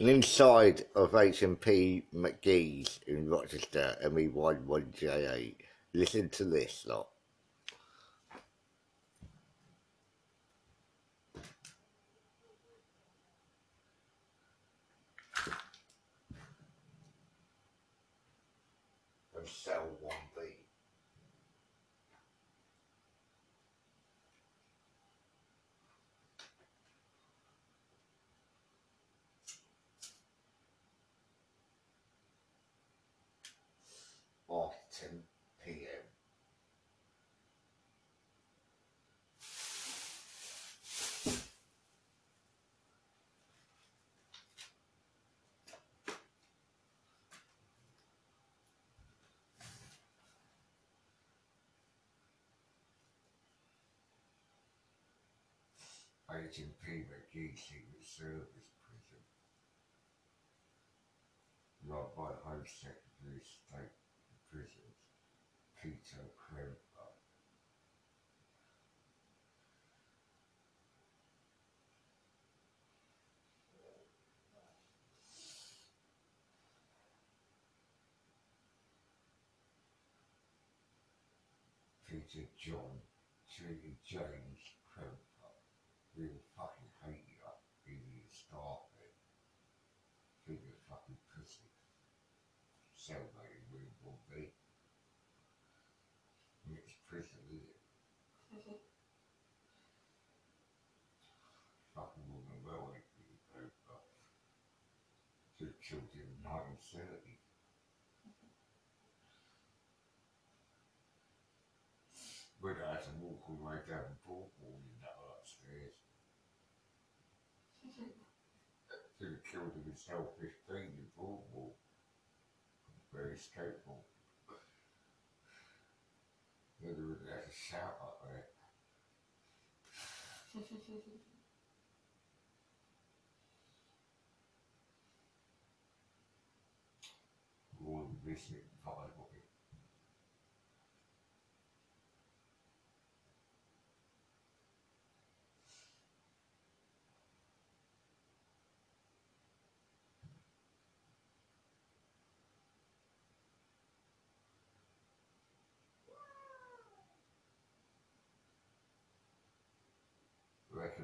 Inside of HMP McGee's in Rochester, ME11J8. Listen to this lot. Cell 1B. P. McGee Secret Service Prison. Run by Home Secretary of State Prisons, Peter Kremper. Peter John J. James Kremper. We will fucking hate you up in your staff there. Think you're fucking pussy. Cellmated room will be. It's prison, is it? Mm-hmm. Fucking woman well ain't you Kremper. Two children in 1930. We'd have to walk all the way down Broadway in that upstairs. Could have killed himself 15 in Broadway. Very they would have shout up there. All the business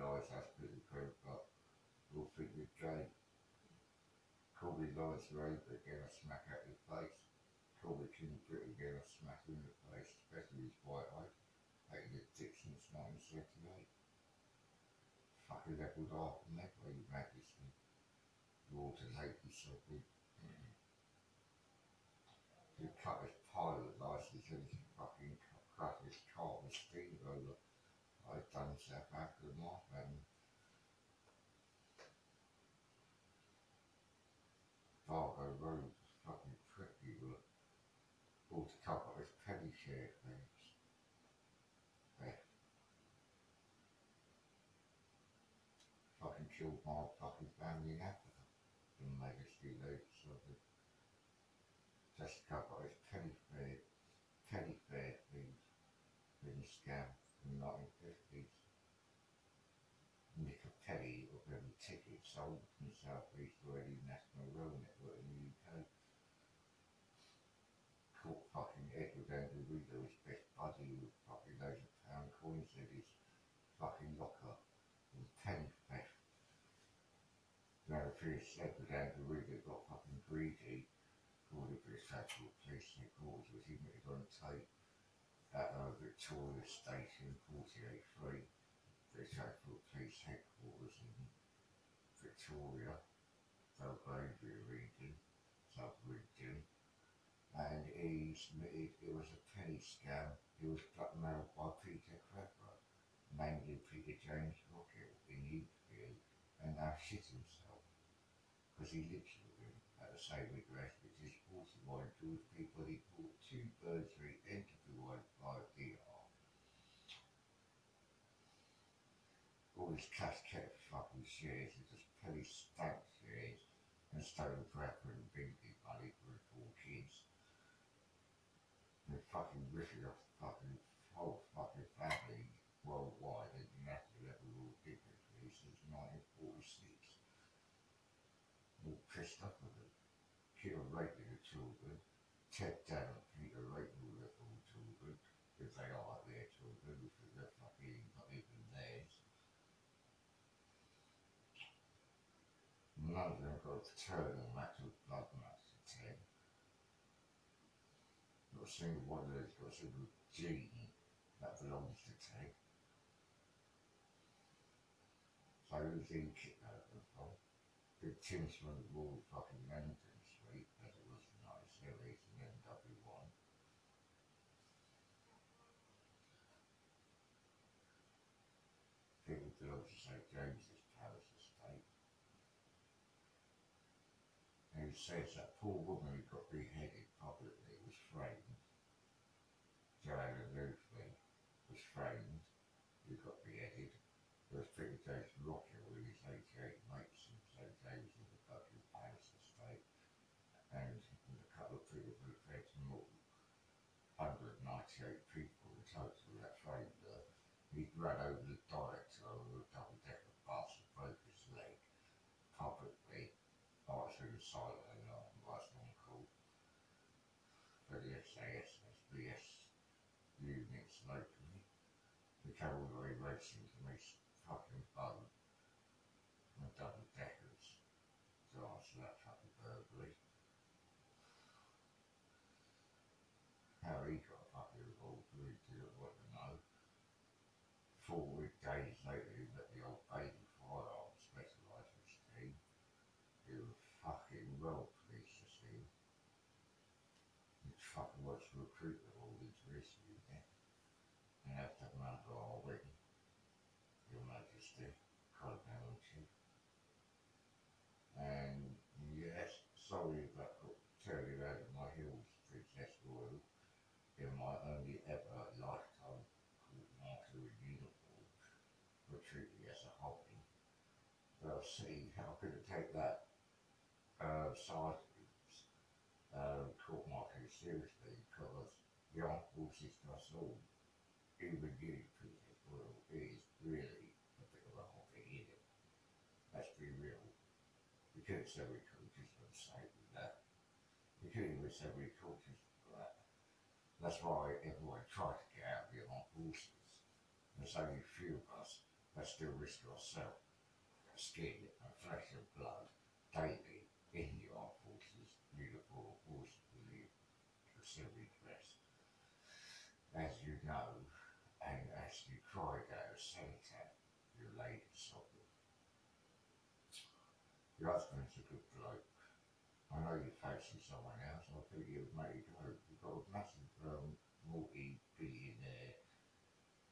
Recognise us pretty but we'll think we're gay. Call me Lawrence Raver, get a smack out his face. Call me King Britain, get a smack in the face, especially his white eye. Hated his dick since 1978. Fucking leveled off, never you majesty. Water's hate you so big. Mm-hmm. He cut his pilot license and fucking cut- his car with steamroller. South Africa North and Fargo Road was fucking pretty were all to cover his penny share things. Theft. Fucking killed my fucking family in Africa. The majesty lady so the just cover his penny fair penny fair things. Been scam in the 1950s. Nick penny of every ticket sold from South East or national rail network in the UK. Caught fucking Edward Andrew Reader, his best buddy with fucking loads of pound coins in his fucking locker and penny theft. Now police Edward Andrew Reader got fucking greedy. Called the British Actual Police Headquarters was admitted on tape at uh, Victoria Station 483, British Actual Police Headquarters in Victoria, Belgravia region, South region, and he submitted it was a penny scam. He was blackmailed by Peter Clever, him Peter James Rocket in the interview, and now shit himself because he lives with him at the same address, which is 41 George People. He bought two Burberry Enterprise 5 DR. Uh, all his cash kept fucking shares, he just penny stacked shares and stolen crap and binky money for his four kids. And fucking ripping off fucking whole fucking family worldwide at the national level all dignitary since 1946. All pissed up with them. Peter raping the children. Ted down Peter raping the little children. If they are their children, because they're fucking not even theirs. Of them got a paternal matter of blood match to Ted. Not a single one of those got a single gene that belongs to Ted. So who's he kidnapping from? Big Tinsman Wall fucking London Street, as it was nice and NW1. People belong to St James's Palace Estate. And he says that poor woman who got beheaded publicly was framed. Joanna Newfley was framed, who got beheaded. There was Peter James Rocker with his 88 mates in St James in the Buckingham Palace Estate. And a couple of people who fed more. 198 people in total that framed her. He'd run over the director of a double decker bus and broke his leg publicly. Right through the side of the arm, last one called. For the SAS SBS locally. The cavalry racing to me fucking bum. And double deckers to answer that fucking burglary. How he got fucking involved, we didn't want to know. Four days later, he met the old baby firearm specialisers team. He was fucking well pleased to see him. He fucking wants to recruit them all into this unit. And have to our wing. Your Majesty, Chief. And yes, sorry about turning over my heels, Princess Royal in my only ever lifetime in uniform were treated as a hobby. I see how could I take that uh, sergeant's uh, court marking seriously the us all, even you, Princess Royal, is really a a hobby, isn't it? Let's be real. We could just say with that. You couldn't even we could just that. That's why everyone tried to get out of the armed forces. There's only a few of us that still risk ourselves, skin and flesh and blood, daily in the armed forces, uniform As you know, and as you cried out, Senator, your lady sovereign. Your husband's a good bloke. I know you're facing someone else. I think you've made go. You've got a massive um, multi-billionaire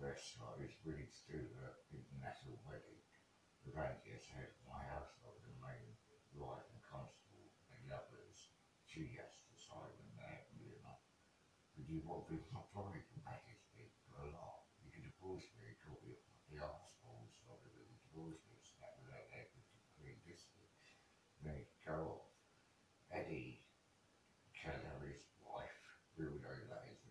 restaurant who's willing to do an international wedding. The head of my household, the main wife and constable and the others. She has to sign when they have me enough. But you to be private majesty for a lot. You can divorce me, call me the arsehole, so that you divorce me, snap without equity, clean distance. Then it go off. Eddie Keller's wife, who know that isn't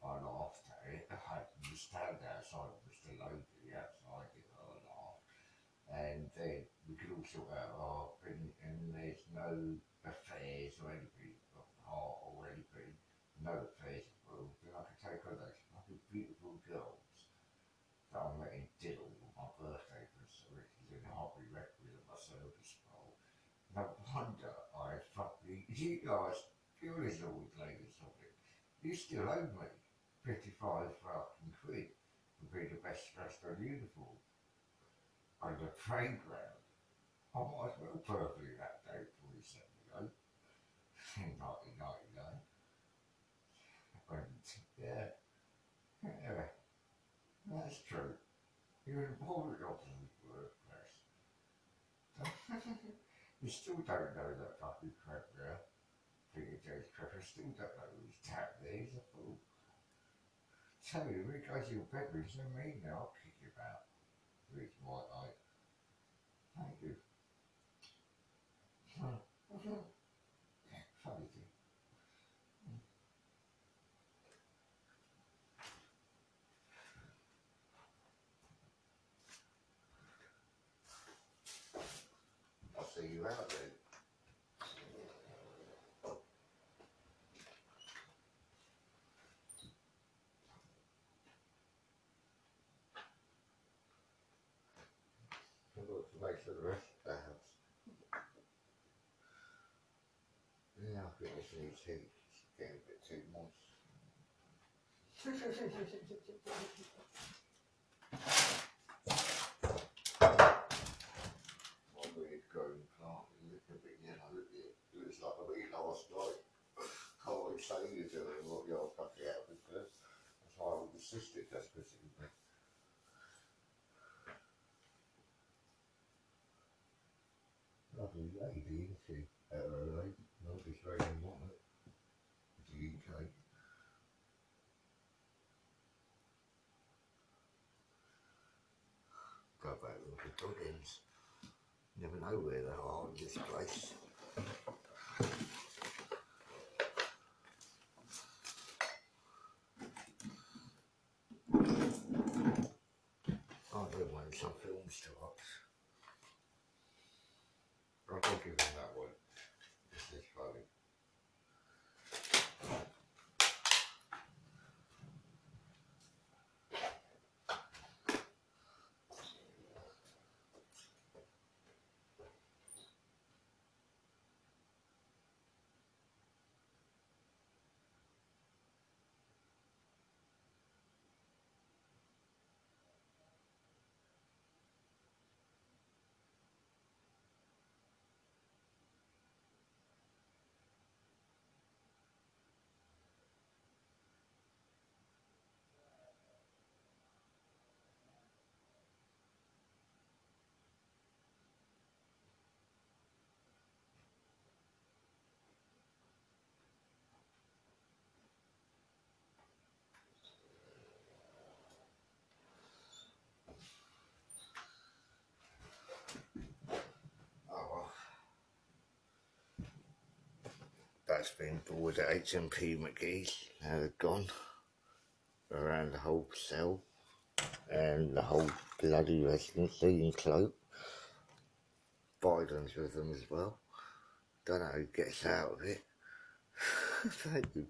I laughed at it. I had to stand outside with Mr. Lodi outside it, I laughed. And then we could all sort out our thing, and there's no affairs or anything note please, will be like a take a look. Like beautiful girls that I'm letting diddle with my birthday present so it can do the hobby record of my service role. No wonder I fucking, you guys, you always always ladies of it. You still owe me 55 fucking quid to be the best dressed on uniform. On the playground. I might as well perfectly that day, 47 ago. 1990. yeah, yeah, that's true. You're important officer's workplace. you still don't know that fucking crap there. Peter James Crapper still don't know who's tap there. He's a fool. Tell me, goes to your bedroom, so mean now, I'll kick you out. His white eye. Thank you. Funny validate. It the rest of the house. Yeah, I think this needs heat. It's getting a bit too moist. Can't really say you're doing what you're fucking out because that's why I assist it desperately. Lovely lady, isn't she? At her age. Not just very important. The UK. Go back and look at buildings. Never know where they are in this place. I do want some films to watch. I'll give him that one. This is funny. Oh well. That's been bored at HMP McGee's. Now they're gone. Around the whole cell. And the whole bloody residency in Cloak. Biden's with them as well. Don't know who gets out of it. Thank you.